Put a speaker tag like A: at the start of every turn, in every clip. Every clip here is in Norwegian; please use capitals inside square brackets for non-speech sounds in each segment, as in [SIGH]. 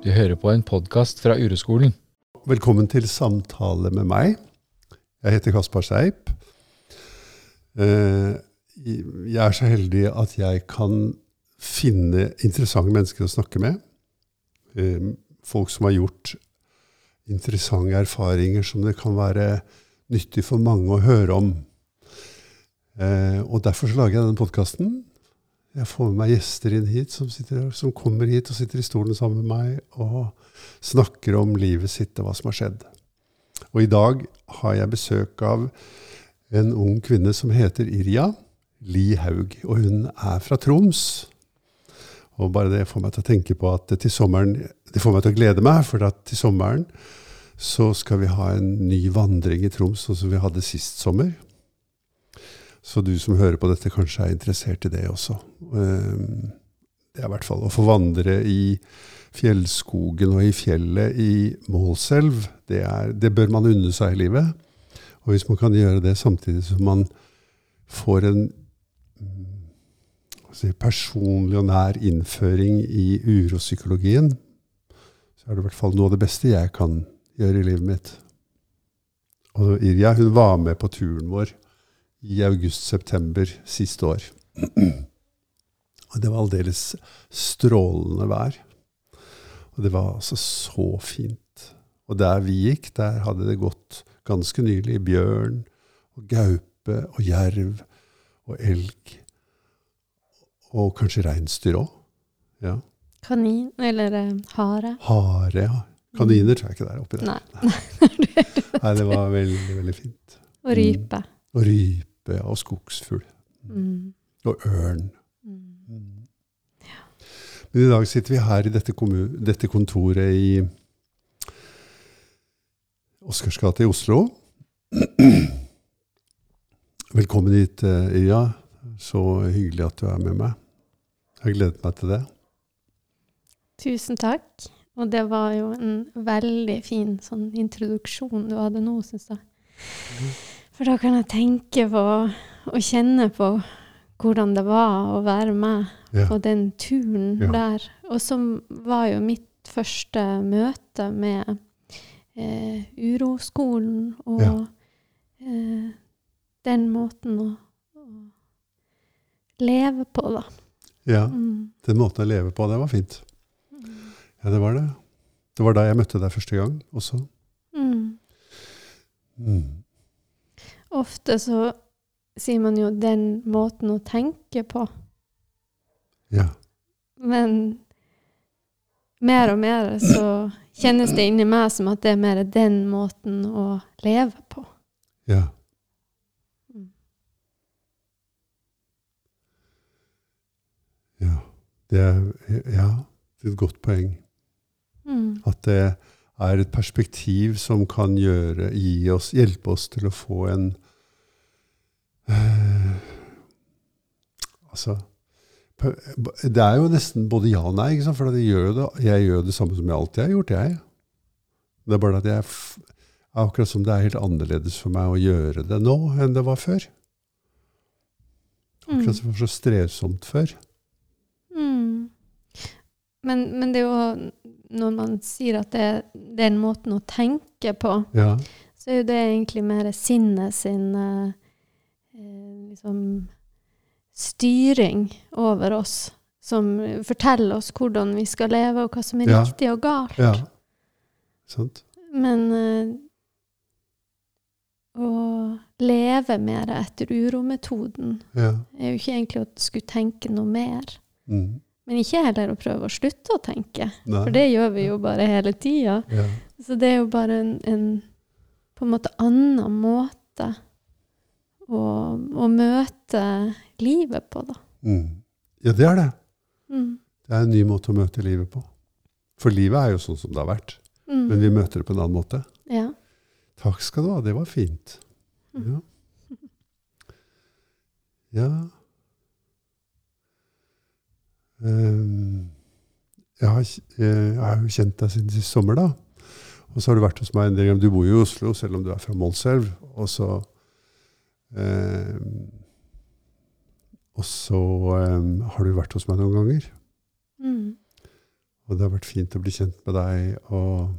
A: Du hører på en podkast fra Ureskolen.
B: Velkommen til samtale med meg. Jeg heter Kaspar Seip. Eh, jeg er så heldig at jeg kan finne interessante mennesker å snakke med. Eh, folk som har gjort interessante erfaringer som det kan være nyttig for mange å høre om. Eh, og derfor lager jeg denne podkasten. Jeg får med meg gjester inn hit som, sitter, som, kommer hit og sitter i stolen sammen med meg og snakker om livet sitt og hva som har skjedd. Og i dag har jeg besøk av en ung kvinne som heter Irja Li Haug. Og hun er fra Troms. Og bare det får meg til å tenke på at til sommeren Det får meg til å glede meg, for at til sommeren så skal vi ha en ny vandring i Troms, sånn som vi hadde sist sommer. Så du som hører på dette, kanskje er interessert i det også. Ehm, det er i hvert fall å få vandre i fjellskogen og i fjellet i Målselv. Det, er, det bør man unne seg i livet. Og hvis man kan gjøre det samtidig som man får en si, personlig og nær innføring i uropsykologien, så er det i hvert fall noe av det beste jeg kan gjøre i livet mitt. Og Irja hun var med på turen vår i august-september siste år. Og det var aldeles strålende vær. Og det var altså så fint. Og der vi gikk, der hadde det gått ganske nylig bjørn og gaupe og jerv og elg. Og kanskje reinsdyr òg. Ja.
C: Kanin eller eh, hare.
B: Hare, ja. Kaniner tror jeg ikke det er oppi der.
C: Nei. [LAUGHS]
B: Nei, det var veldig, veldig fint.
C: Og rype.
B: Mm. Og rype rype og skogsfugl.
C: Mm.
B: Og ørn.
C: Mm.
B: Ja. Men i dag sitter vi her i dette, dette kontoret i Oscarsgata i Oslo. [CLEARS THROAT] Velkommen hit, eh, Så hyggelig at du er med meg. Jeg har gledet meg til det.
C: Tusen takk. Og det var jo en veldig fin sånn introduksjon du hadde nå, syns jeg. Mm. For da kan jeg tenke på og kjenne på hvordan det var å være med ja. på den turen ja. der. Og som var jo mitt første møte med eh, uroskolen og ja. eh, den måten å, å, leve på, da.
B: Ja. Mm. Den måten å leve på, det var fint. Mm. Ja, det var det. Det var da jeg møtte deg første gang også. Mm.
C: mm. Ofte så sier man jo 'den måten å tenke på'.
B: Ja.
C: Men mer og mer så kjennes det inni meg som at det er mer den måten å leve på.
B: Ja. Mm. Ja. Det er, ja, det er et godt poeng. Mm. At det er et perspektiv som kan gjøre, oss, hjelpe oss til å få en uh, Altså Det er jo nesten både ja og nei, for gjør det, jeg gjør det samme som jeg alltid har gjort. jeg. Det er bare at jeg Akkurat som det er helt annerledes for meg å gjøre det nå enn det var før. Akkurat som det var så strevsomt før.
C: Mm. Men, men, det er jo når man sier at det er den måten å tenke på,
B: ja.
C: så er jo det egentlig mer sinnet sin eh, liksom styring over oss, som forteller oss hvordan vi skal leve, og hva som er ja. riktig og galt.
B: Ja. Sant.
C: Men eh, å leve mer etter urometoden
B: ja.
C: er jo ikke egentlig å skulle tenke noe mer.
B: Mm.
C: Men ikke heller å prøve å slutte å tenke,
B: Nei.
C: for det gjør vi jo bare hele tida.
B: Ja.
C: Så det er jo bare en, en på en måte annen måte å, å møte livet på, da.
B: Mm. Ja, det er det.
C: Mm.
B: Det er en ny måte å møte livet på. For livet er jo sånn som det har vært.
C: Mm.
B: Men vi møter det på en annen måte.
C: Ja.
B: Takk skal du ha. Det var fint.
C: Mm.
B: Ja. ja. Ehm, jeg har, jeg har, jo kjent deg siden sist sommer, da. Og så har du vært hos meg en del ganger. Du bor jo i Oslo, selv om du er fra Målselv. Og så eh, Og så eh, har du vært hos meg noen ganger.
C: Mm.
B: Og det har vært fint å bli kjent med deg. og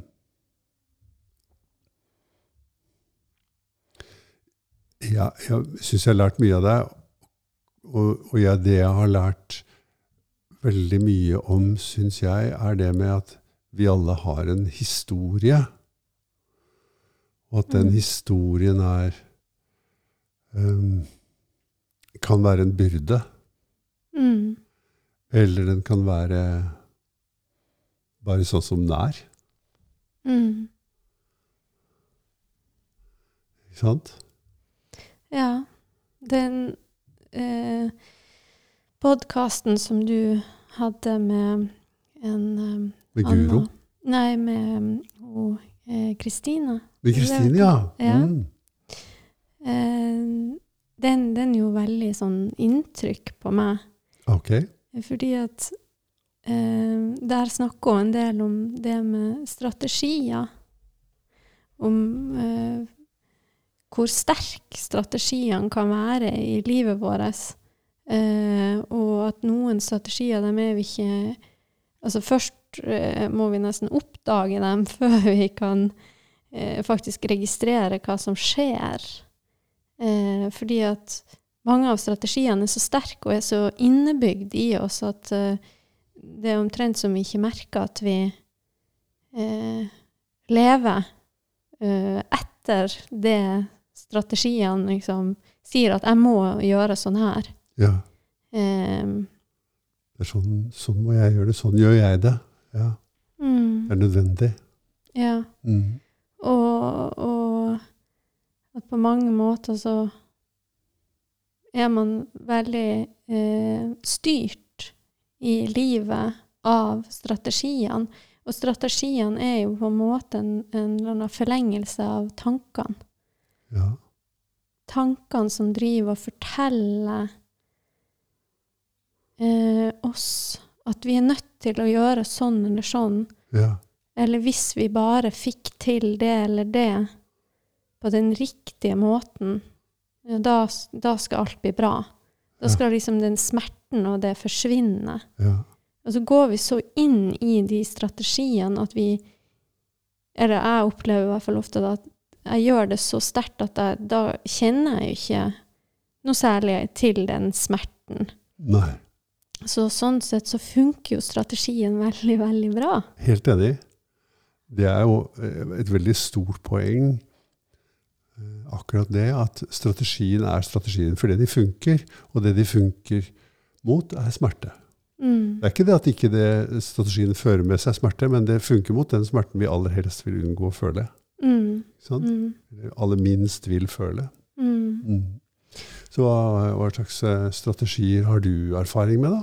B: ja, jeg syns jeg har lært mye av deg. Og, og jeg, det jeg har lært veldig mye om, syns jeg, er det med at vi alle har en historie. Og at den
C: Mm.
B: historien er um, Kan være en byrde.
C: Mm.
B: Eller den kan være bare sånn som den er.
C: Mm.
B: Ikke sant?
C: Ja. Den eh, podkasten som du hadde med en um,
B: Med Guro.
C: Anna- Nei, med um, hun, eh, Kristina.
B: Med Kristine, ja.
C: Ja.
B: Mm.
C: Eh, den, den gjorde veldig sånn inntrykk på meg.
B: Ok.
C: Fordi at uh, der snakker hun en del om det med strategier. Om uh, hvor sterk strategiene kan være i livet vårt. Eh, og at noen strategier, dem er vi ikke Altså først eh, må vi nesten oppdage dem [LAUGHS] før vi kan eh, faktisk registrere hva som skjer. Fordi at mange av strategiene er så sterke og er så innebygd i oss at det er omtrent som vi ikke merker at vi eh, lever eh, etter det strategiene liksom sier at 'jeg må gjøre sånn her'.
B: Ja.
C: Um,
B: Det er sånn, sånn må jeg gjøre det. Sånn gjør jeg det. Ja.
C: mm,
B: Det er nødvendig.
C: ja.
B: Mm.
C: Og, og at på mange måter så er man veldig eh, styrt i livet av strategiene. Og strategiene er jo på en måte en, en eller annen forlengelse av tankene.
B: Ja.
C: Tankene som driver og forteller eh, oss at vi er nødt til å gjøre sånn eller sånn.
B: ja.
C: Eller hvis vi bare fikk til det eller det på den riktige måten, ja, da, da skal alt bli bra. Da
B: Ja.
C: skal liksom den smerten og det forsvinne.
B: ja.
C: Og så går vi så inn i de strategiene at vi Eller jeg opplever i hvert fall ofte at jeg gjør det så sterkt at jeg, da kjenner jeg jo ikke noe særlig til den smerten.
B: Nei.
C: Så sånn sett så funker jo strategien veldig, veldig bra.
B: Helt enig. Det er jo eh, et veldig stort poeng, eh, akkurat det, at strategien er strategien For det de funker, og det de funker mot, er smerte.
C: Mm.
B: Det er ikke det at ikke det, strategien fører med seg smerte, men det funker mot den smerten vi aller helst vil unngå å føle.
C: Mm.
B: Sånn?
C: Mm.
B: Eller aller minst vil føle.
C: Mm.
B: Så hva, hva slags eh, strategier har du erfaring med, da?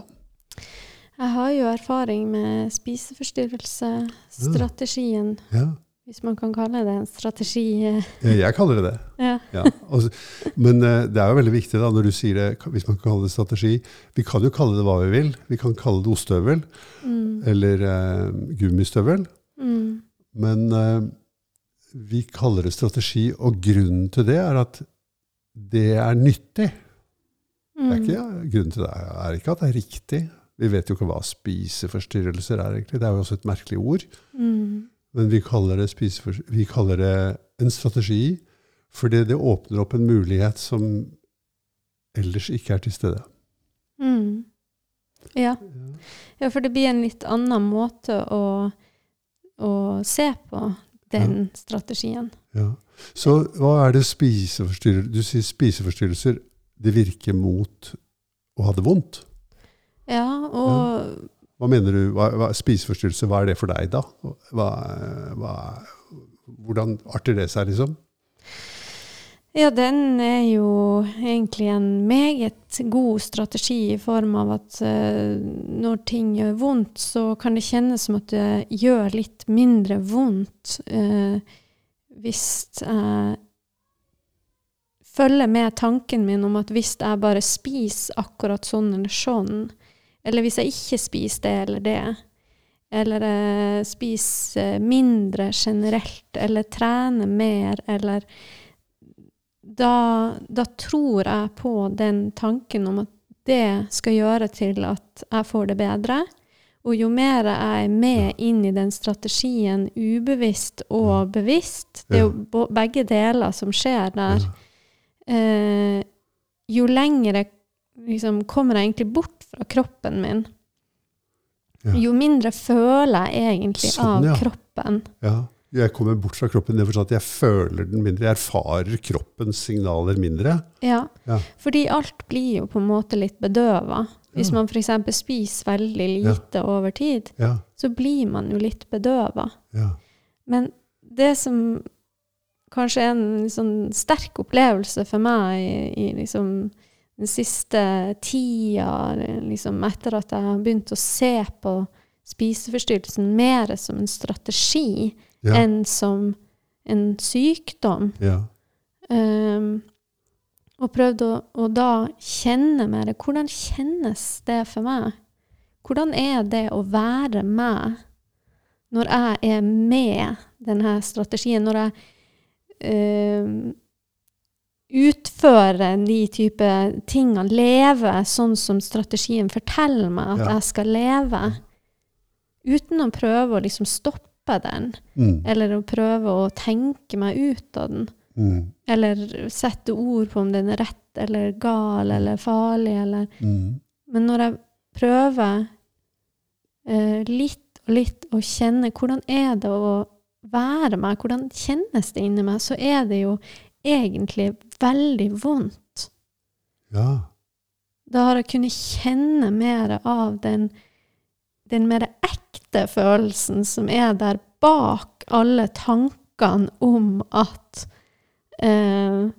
C: Jeg har jo erfaring med spiseforstyrrelsesstrategien,
B: Ja,
C: hvis man kan kalle det en strategi.
B: jeg jeg kaller det det. [LAUGHS]
C: Ja.
B: Ja, altså, men eh, det er jo veldig viktig da, når du sier det, hvis man kan kalle det strategi. Vi kan jo kalle det hva vi vil. Vi kan kalle det ostehøvel
C: Mm.
B: eller eh, gummistøvel.
C: Mm.
B: Men eh, vi kaller det strategi, og grunnen til det er at det er nyttig. Det er
C: Mm.
B: ikke, grunnen til det er ikke at det er riktig. Vi vet jo ikke hva spiseforstyrrelser er, egentlig. Det er jo også et merkelig ord.
C: Mm.
B: Men vi kaller det, vi kaller det en strategi fordi det åpner opp en mulighet som ellers ikke er til stede.
C: Mm. Ja. ja, for det blir en litt annen måte å, å se på den strategien.
B: Ja. Så hva er det spiseforstyrrelser Du sier spiseforstyrrelser. Det virker mot å ha det vondt.
C: Ja, og
B: Hva mener du? Hva, hva, spiseforstyrrelse, hva er det for deg, da? Hva, hva, hvordan arter det seg, liksom?
C: Ja, den er jo egentlig en meget god strategi i form av at uh, når ting gjør vondt, så kan det kjennes som at det gjør litt mindre vondt eh, hvis jeg følger med tanken min om at hvis jeg bare spiser akkurat sånn eller sånn, eller hvis jeg ikke spiser det eller det, eller eh, spiser mindre generelt, eller trener mer, eller da, da tror jeg på den tanken om at det skal gjøre til at jeg får det bedre. Og jo mer jeg er med inn i den strategien, ubevisst og bevisst, det er jo begge deler som skjer der,
B: Ja.
C: eh, jo lenger jeg liksom kommer jeg egentlig bort fra kroppen min,
B: Ja.
C: jo mindre føler jeg egentlig
B: Sånn,
C: av
B: ja.
C: kroppen.
B: Ja. Jeg kommer bort fra kroppen det er at jeg føler den mindre. Jeg erfarer kroppens signaler mindre.
C: Ja.
B: Ja.
C: Fordi alt blir jo på en måte litt bedøva. Hvis man f.eks. spiser veldig lite over tid, så blir man jo litt bedøva.
B: Ja.
C: Men det som kanskje er en sånn sterk opplevelse for meg i, i liksom den siste tida, liksom etter at jeg har begynt å se på spiseforstyrrelsen mer som en strategi
B: Ja.
C: enn som en sykdom,
B: ja.
C: Um, og prøvde å, å da kjenne mer Hvordan kjennes det for meg? Hvordan er det å være meg når jeg er med denne strategien? Når jeg øh, utfører de type tingene, lever sånn som strategien forteller meg at
B: Ja.
C: jeg skal leve, uten å prøve å liksom stoppe den,
B: Mm.
C: eller å prøve å tenke meg ut av den
B: Mm.
C: eller sette ord på om den er rett eller gal eller farlig, eller
B: Mm.
C: Men når jeg prøver eh, litt og litt å kjenne hvordan er det å være meg, hvordan kjennes det inni meg, så er det jo egentlig veldig vondt.
B: Ja.
C: Da har jeg kunnet kjenne mer av den, den mer ekte følelsen som er der bak alle tankene om at eh,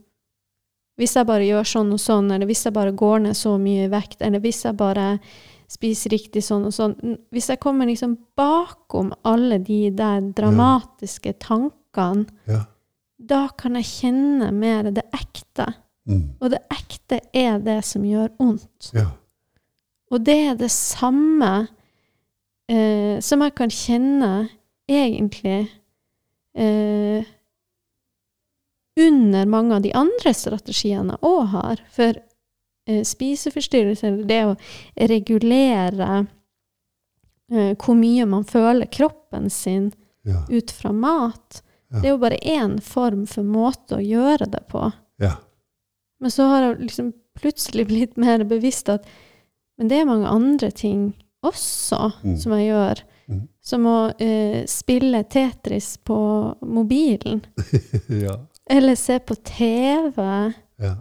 C: hvis jeg bare gjør sånn og sånn, eller hvis jeg bare går ned så mye i vekt, eller hvis jeg bare spiser riktig sånn og sånn Hvis jeg kommer liksom bakom alle de der dramatiske tankene,
B: Ja.
C: da kan jeg kjenne mer det ekte.
B: Mm.
C: Og det ekte er det som gjør vondt.
B: Ja.
C: Og det er det samme eh, som jeg kan kjenne egentlig eh, under mange av de andre strategiene jeg òg har. For eh, spiseforstyrrelser, eller det å regulere eh, hvor mye man føler kroppen sin
B: Ja.
C: ut fra mat,
B: Ja.
C: det er jo bare én form for måte å gjøre det på.
B: Ja.
C: Men så har jeg liksom plutselig blitt mer bevisst at men det er mange andre ting også
B: Mm.
C: som jeg gjør.
B: Mm.
C: Som å eh, spille Tetris på mobilen. [LAUGHS]
B: ja.
C: Eller se på TV.
B: Ja.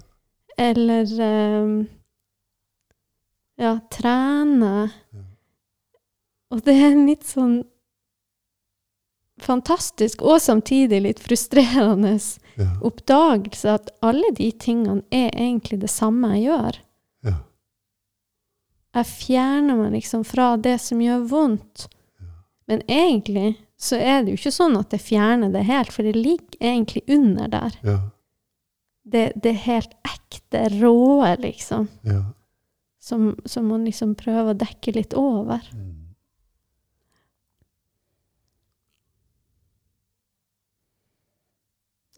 C: Eller um, ja, trene.
B: Ja.
C: Og det er litt sånn fantastisk og samtidig litt frustrerende
B: Ja.
C: oppdagelse at alle de tingene er egentlig det samme jeg gjør.
B: Ja.
C: Jeg fjerner meg liksom fra det som gjør vondt. Men egentlig så er det jo ikke sånn at det fjerner det helt, for det ligger egentlig under der.
B: Ja.
C: Det, det er helt ekte, råe, liksom,
B: Ja.
C: som, som man liksom prøver å dekke litt over.
B: Mm.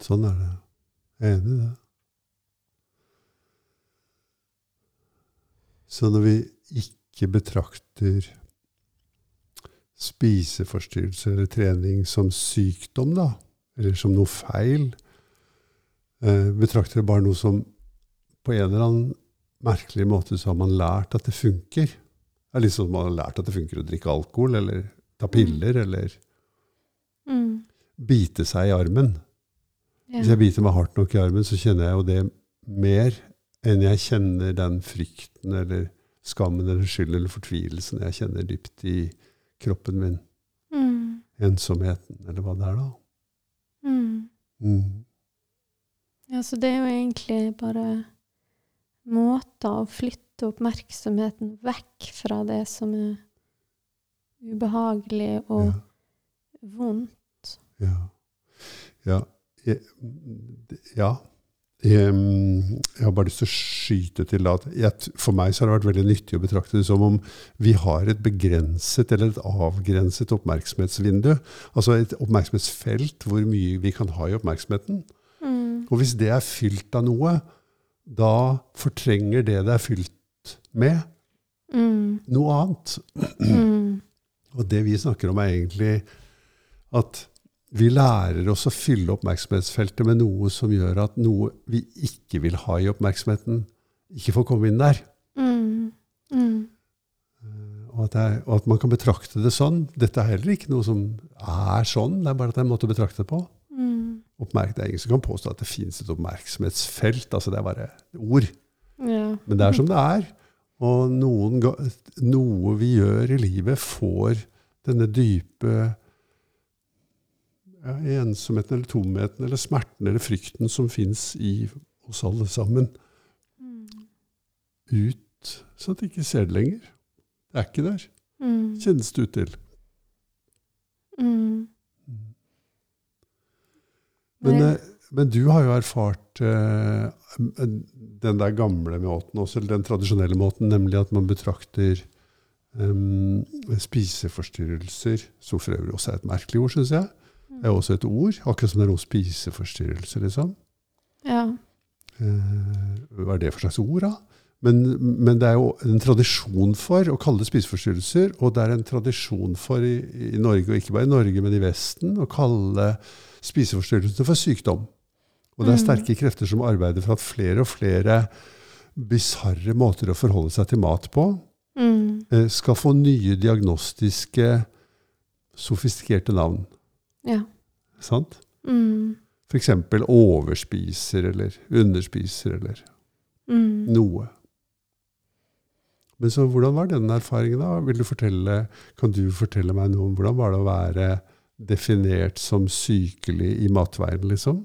B: Sånn er det. Jeg er enig i det. Så når vi ikke betrakter spiseforstyrrelser eller trening som sykdom, da, eller som noe feil, eh, betrakter det bare noe som på en eller annen merkelig måte så har man lært at det funker. Det er litt sånn at man har lært at det funker å drikke alkohol, eller ta piller, eller
C: Mm.
B: bite seg i armen.
C: Ja.
B: Hvis jeg biter meg hardt nok i armen, så kjenner jeg jo det mer enn jeg kjenner den frykten eller skammen eller skyld eller fortvilelsen jeg kjenner dypt i kroppen min.
C: Mm.
B: Ensomheten, eller hva det er da.
C: Mm.
B: Mm.
C: Ja, så det er jo egentlig bare måter å flytte oppmerksomheten vekk fra det som er ubehagelig og
B: Ja.
C: vondt.
B: Ja. Ja. Ja. Jeg, har bare lyst til å skyte til at jeg, for meg så har det vært veldig nyttig å betrakte det som om vi har et begrenset eller et avgrenset oppmerksomhetsvindu. Altså et oppmerksomhetsfelt hvor mye vi kan ha i oppmerksomheten.
C: Mm.
B: Og hvis det er fylt av noe, da fortrenger det det er fylt med,
C: Mm.
B: noe annet.
C: Mm.
B: Og det vi snakker om, er egentlig at vi lærer oss å fylle oppmerksomhetsfeltet med noe som gjør at noe vi ikke vil ha i oppmerksomheten, ikke får komme inn der.
C: Mm. Mm.
B: Og at, er, og at man kan betrakte det sånn. Dette er heller ikke noe som er sånn, det er bare at det er en måte å betrakte det på.
C: Mm.
B: Oppmerk, det er ingen som kan påstå at det finnes et oppmerksomhetsfelt. altså Det er bare ord.
C: Ja.
B: Men det er som det er. Og noen, noe vi gjør i livet, får denne dype ja, ensomheten eller tomheten eller smerten eller frykten som fins i oss alle sammen,
C: Mm.
B: ut, så at de ikke ser det lenger. Det er ikke der.
C: Mm.
B: Kjennes det ut til.
C: Mm.
B: Men, eh, men du har jo erfart eh, den der gamle måten også, eller den tradisjonelle måten, nemlig at man betrakter Um, spiseforstyrrelser, som for øvrig også er et merkelig ord, syns jeg. Det er også et ord, akkurat som det er noen spiseforstyrrelser, liksom.
C: Ja.
B: Eh, hva er det for slags ord, da? Men, men det er jo en tradisjon for å kalle det spiseforstyrrelser, og det er en tradisjon for i, i Norge, og ikke bare i Norge, men i Vesten, å kalle spiseforstyrrelsene for sykdom. Og det er
C: Mm.
B: sterke krefter som arbeider for at flere og flere bisarre måter å forholde seg til mat på
C: Mm.
B: eh, skal få nye diagnostiske, sofistikerte navn.
C: Ja.
B: Sant?
C: Mm.
B: F.eks. overspiser eller underspiser eller
C: Mm.
B: noe. Men så hvordan var den erfaringen da? Vil du fortelle, kan du fortelle meg noe om hvordan var det å være definert som sykelig i matveien, liksom?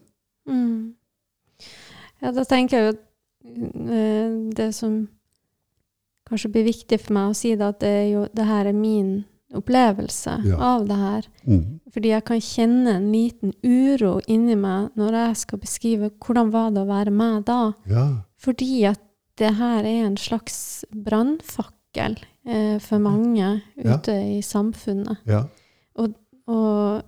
C: Mm. Ja, da tenker jeg jo eh, det som kanskje blir viktig for meg å si, da, at det, jo, det her er min opplevelse
B: Ja.
C: av det her.
B: Mm.
C: Fordi jeg kan kjenne en liten uro inni meg når jeg skal beskrive hvordan var det å være meg da.
B: Ja.
C: Fordi at det her er en slags brannfakkel eh, for mange
B: Ja.
C: ute i samfunnet.
B: ja.
C: Og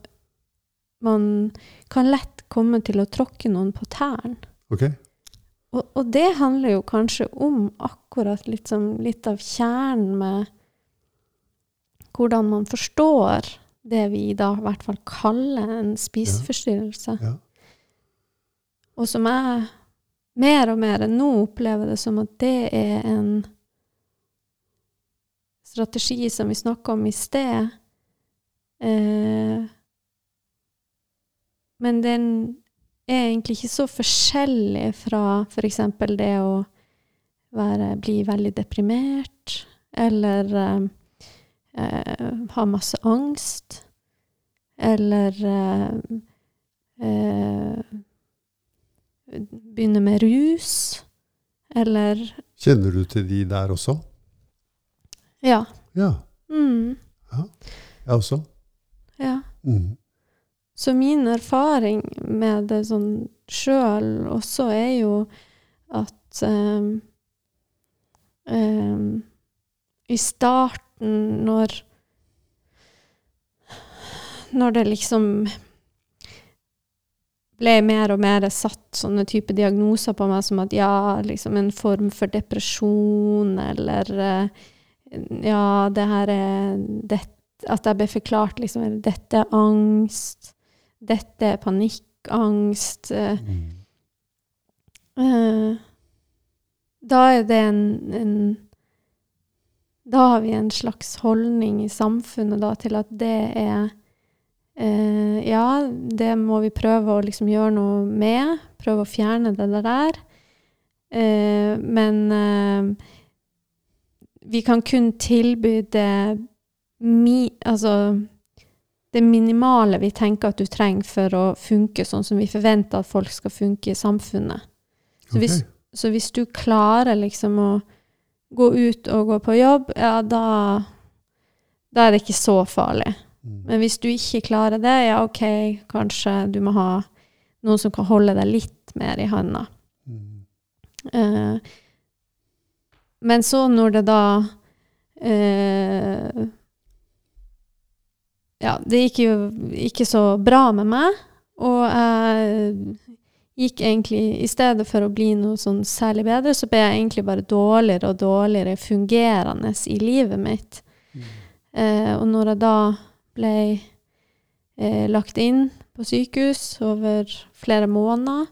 C: man kan lett komme til å tråkke noen på tærne.
B: Okay.
C: Og, og det handler jo kanskje om akkurat liksom litt av kjernen med hvordan man forstår det vi da i hvert fall kaller en spiseforstyrrelse.
B: Ja.
C: Og som jeg mer og mer nå opplever det som at det er en strategi som vi snakka om i sted. Eh, men den er egentlig ikke så forskjellig fra f.eks. det å være, bli veldig deprimert, eller eh, eh, ha masse angst, eller eh, eh, begynne med rus, eller
B: Kjenner du til de der også?
C: Ja.
B: Ja.
C: Mm,
B: Jeg også.
C: ja.
B: Mm.
C: Så min erfaring med det sånn sjøl også er jo at ehm, ehm, i starten, når Når det liksom ble mer og mer satt sånne type diagnoser på meg som at ja, liksom en form for depresjon, eller eh, ja, det her er det, At jeg ble forklart liksom dette er angst, dette er panikkangst. eh,
B: Mm.
C: Uh, da er det en, en Da har vi en slags holdning i samfunnet da, til at det er eh, Ja, det må vi prøve å liksom gjøre noe med. Prøve å fjerne det der. Eh, men eh, vi kan kun tilby det mi, Altså det minimale vi tenker at du trenger for å funke sånn som vi forventer at folk skal funke i samfunnet. Så hvis, så hvis du klarer liksom å gå ut og gå på jobb, ja, da, da er det ikke så farlig.
B: Mm.
C: Men hvis du ikke klarer det, ja, OK, kanskje du må ha noen som kan holde deg litt mer i handa.
B: Mm.
C: Eh, men så når det da eh, Ja, det gikk jo ikke så bra med meg, og jeg gikk egentlig I stedet for å bli noe sånn særlig bedre, så ble jeg egentlig bare dårligere og dårligere fungerende i livet mitt.
B: Mm.
C: Eh, og når jeg da ble eh, lagt inn på sykehus over flere måneder,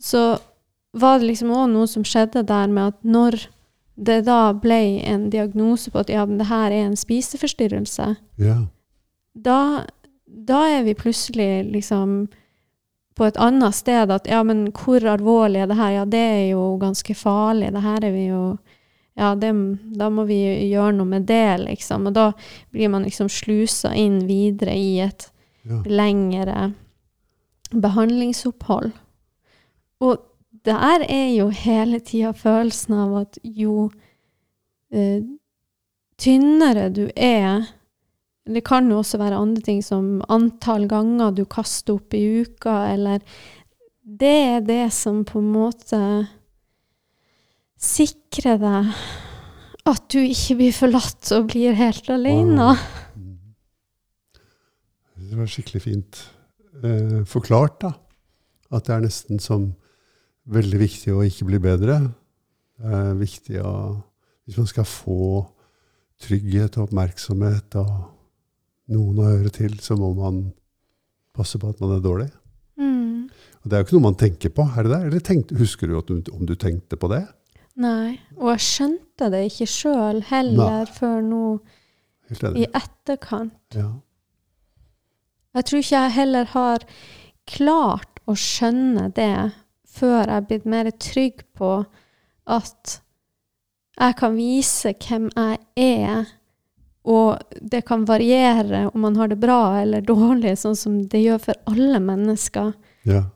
C: så var det liksom òg noe som skjedde der med at når det da ble en diagnose på at ja, men det her er en spiseforstyrrelse,
B: Ja.
C: da, da er vi plutselig liksom på et annet sted at ja, men hvor alvorlig er det her? Ja, det er jo ganske farlig. Det her er vi jo Ja, det, da må vi gjøre noe med det, liksom. Og da blir man liksom slusa inn videre i et
B: Ja.
C: lengre behandlingsopphold. Og der er jo hele tida følelsen av at jo eh, tynnere du er Det kan jo også være andre ting som antall ganger du kaster opp i uka, eller Det er det som på en måte sikrer deg at du ikke blir forlatt og blir helt alene.
B: Wow. Det var skikkelig fint eh, forklart, da. At det er nesten som veldig viktig å ikke bli bedre. Det er viktig å Hvis man skal få trygghet og oppmerksomhet og noen å høre til, så må man passe på at man er dårlig.
C: Mm.
B: Og det er jo ikke noe man tenker på, er det det? Eller tenkte, husker du, du om du tenkte på det?
C: Nei. Og jeg skjønte det ikke sjøl heller
B: Nei.
C: før nå i etterkant.
B: Ja.
C: Jeg tror ikke jeg heller har klart å skjønne det før jeg er blitt mer trygg på at jeg kan vise hvem jeg er, og det kan variere om man har det bra eller dårlig, sånn som det gjør for alle mennesker.
B: ja.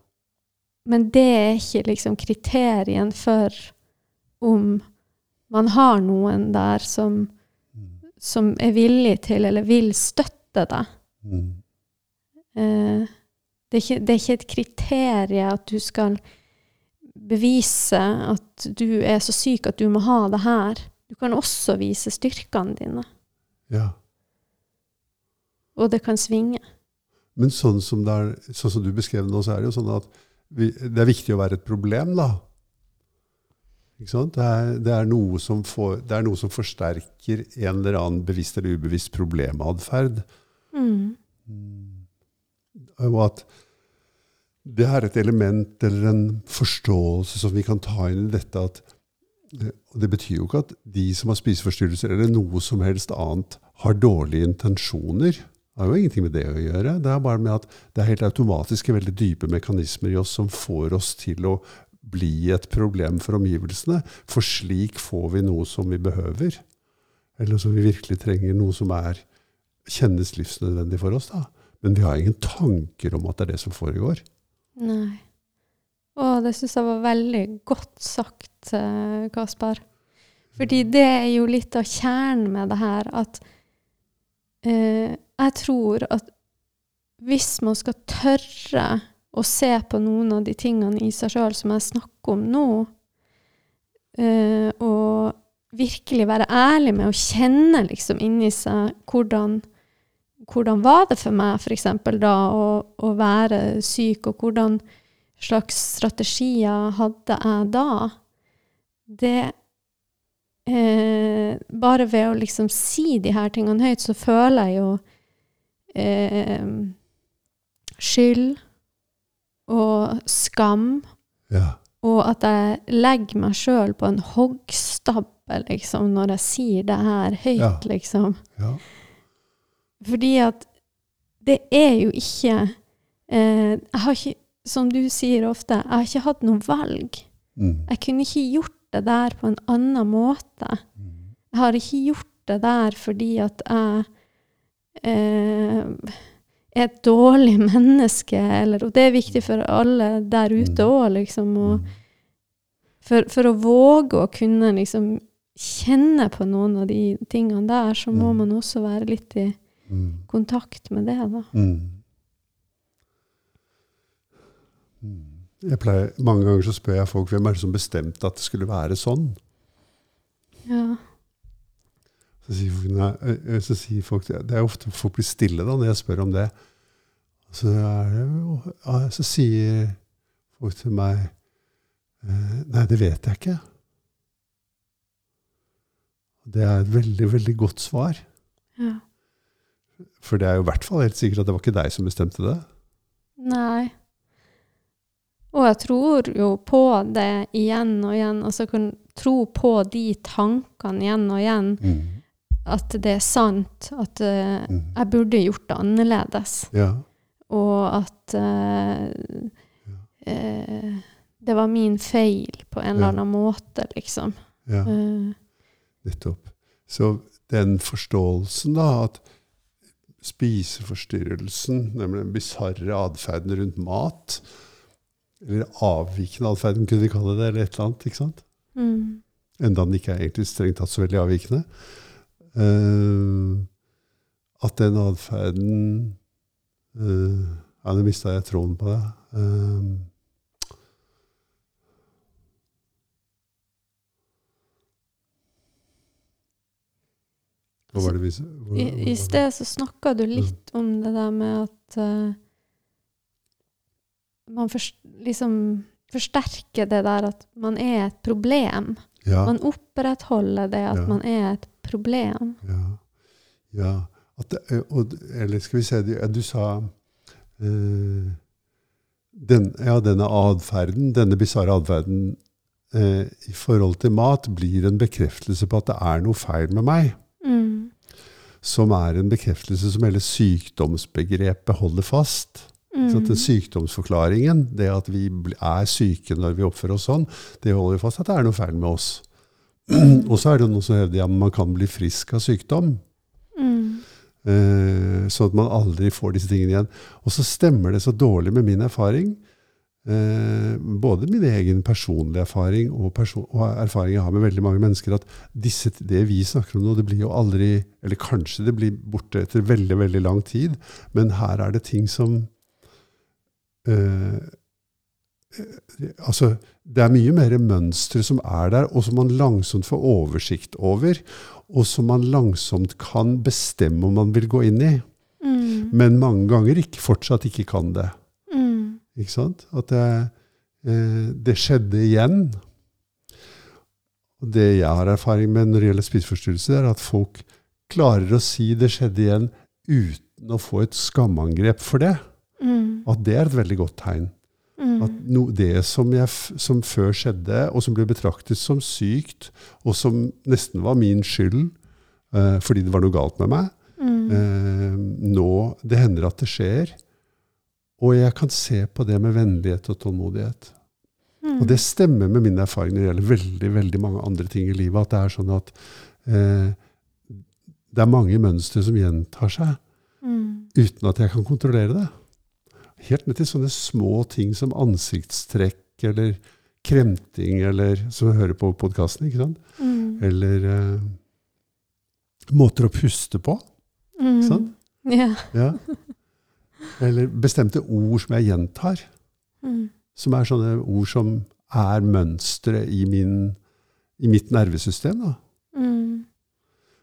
C: Men det er ikke liksom kriterien for om man har noen der som, som er villig til eller vil støtte deg.
B: Mm.
C: Eh, det, er ikke, det er ikke et kriterium at du skal bevise at du er så syk at du må ha det her. Du kan også vise styrkene dine,
B: ja.
C: og det kan svinge.
B: Men sånn som, er, sånn som du beskrev nå, så er det jo sånn at vi, det er viktig å være et problem, da. Ikke sant? Det er, det, er får, det er noe som forsterker en eller annen bevisst eller ubevisst problematferd.
C: Mm.
B: Og at det er et element eller en forståelse som vi kan ta inn i dette at og Det betyr jo ikke at de som har spiseforstyrrelser eller noe som helst annet, har dårlige intensjoner. Det har jo ingenting med det å gjøre. Det er bare med at det er helt automatiske, veldig dype mekanismer i oss som får oss til å bli et problem for omgivelsene. For slik får vi noe som vi behøver. Eller som vi virkelig trenger. Noe som er, kjennes livsnødvendig for oss. da. Men vi har ingen tanker om at det er det som foregår.
C: Nei. Å, det syns jeg var veldig godt sagt, eh, Kaspar. Fordi det er jo litt av kjernen med det her, at eh, jeg tror at hvis man skal tørre å se på noen av de tingene i seg sjøl som jeg snakker om nå, eh, og virkelig være ærlig med å kjenne liksom inni seg hvordan hvordan var det for meg f.eks. da å, å være syk, og hvordan slags strategier hadde jeg da? Det eh, Bare ved å liksom si de her tingene høyt, så føler jeg jo eh, skyld og skam,
B: Ja.
C: og at jeg legger meg sjøl på en hoggstabbe, liksom, når jeg sier det her høyt,
B: Ja.
C: liksom.
B: ja.
C: Fordi at det er jo ikke eh, Jeg har ikke, som du sier ofte, jeg har ikke hatt noe valg.
B: Mm.
C: Jeg kunne ikke gjort det der på en annen måte. Jeg har ikke gjort det der fordi at jeg eh, er et dårlig [LAUGHS] menneske, eller, og det er viktig for alle der ute òg, liksom. Og
B: Mm.
C: for, for å våge å kunne liksom kjenne på noen av de tingene der, så må
B: Mm.
C: man også være litt i
B: Mm.
C: kontakt med det, da.
B: Mm. Mm. Jeg pleier, mange ganger så spør jeg folk hvem er det som bestemte at det skulle være sånn.
C: Ja.
B: Så sier folk, nei, eh, så sier folk Det er ofte folk blir stille da når jeg spør om det. Så, det jo, så sier folk til meg eh, Nei, det vet jeg ikke. Det er et veldig, veldig godt svar.
C: ja.
B: For det er jo i hvert fall helt sikkert at det var ikke deg som bestemte det.
C: Nei. Og jeg tror jo på det igjen og igjen. Altså så kan tro på de tankene igjen og igjen. At det er sant. At uh,
B: Mm.
C: jeg burde gjort det annerledes.
B: Ja.
C: Og at eh, uh, det var min feil på en eller
B: Ja.
C: annen måte, liksom.
B: ja. Nettopp. Så den forståelsen, da, at spiseforstyrrelsen, nemlig den bisarre atferden rundt mat, eller avvikende atferden, kunne vi kalle det, eller et eller annet, ikke sant?
C: mm,
B: enda den ikke er egentlig strengt tatt så veldig avvikende. Uh, at den atferden uh, Ja, nå mista jeg troen på det. Uh, hva var det vi s- hvor-
C: I, I sted så snakka du litt om det der med at eh, man for, liksom forsterker det der at man er et problem.
B: Ja,
C: Man opprettholder det at
B: Ja.
C: man er et problem.
B: ja, ja. At det, eh, og, eller skal vi se du, du sa eh, den, Ja, denne atferden, denne bisarre atferden eh, i forhold til mat, blir en bekreftelse på at det er noe feil med meg.
C: Mm.
B: Som er en bekreftelse som hele sykdomsbegrepet holder fast.
C: Mm.
B: Så den sykdomsforklaringen, det at vi er syke når vi oppfører oss sånn, det holder fast at det er noe feil med oss. [CLEARS THROAT] Og så er det noe noen som hevder at man kan bli frisk av sykdom.
C: Mm.
B: Eh, sånn at man aldri får disse tingene igjen. Og så stemmer det så dårlig med min erfaring. Eh, både min egen personlige erfaring og, person og erfaring jeg har med veldig mange mennesker, at disse, det vi snakker om nå, det blir jo aldri Eller kanskje det blir borte etter veldig, veldig lang tid, men her er det ting som eh, eh, Altså, det er mye mer mønstre som er der, og som man langsomt får oversikt over, og som man langsomt kan bestemme om man vil gå inn i,
C: Mm.
B: men mange ganger ikke, fortsatt ikke kan det.
C: Mm.
B: Ikke sant? At det, eh, det skjedde igjen. Og det jeg har erfaring med når det gjelder spiseforstyrrelser, er at folk klarer å si det skjedde igjen uten å få et skamangrep for det.
C: Mm.
B: At det er et veldig godt tegn.
C: Mm.
B: At no, det som, jeg, som før skjedde, og som ble betraktet som sykt, og som nesten var min skyld eh, fordi det var noe galt med meg,
C: Mm.
B: eh, nå Det hender at det skjer. Og jeg kan se på det med vennlighet og tålmodighet.
C: Mm.
B: Og det stemmer med min erfaring når det gjelder veldig veldig mange andre ting i livet. At det er sånn at eh, det er mange mønstre som gjentar seg
C: Mm.
B: uten at jeg kan kontrollere det. Helt ned til sånne små ting som ansiktstrekk eller kremting, eller som vi hører på podkasten, ikke sant?
C: Mm.
B: Eller eh, måter å puste på.
C: Mm.
B: sant?
C: Ja.
B: Ja. Eller bestemte ord som jeg gjentar.
C: Mm.
B: Som er sånne ord som er mønstre i, min, i mitt nervesystem. Da.
C: Mm.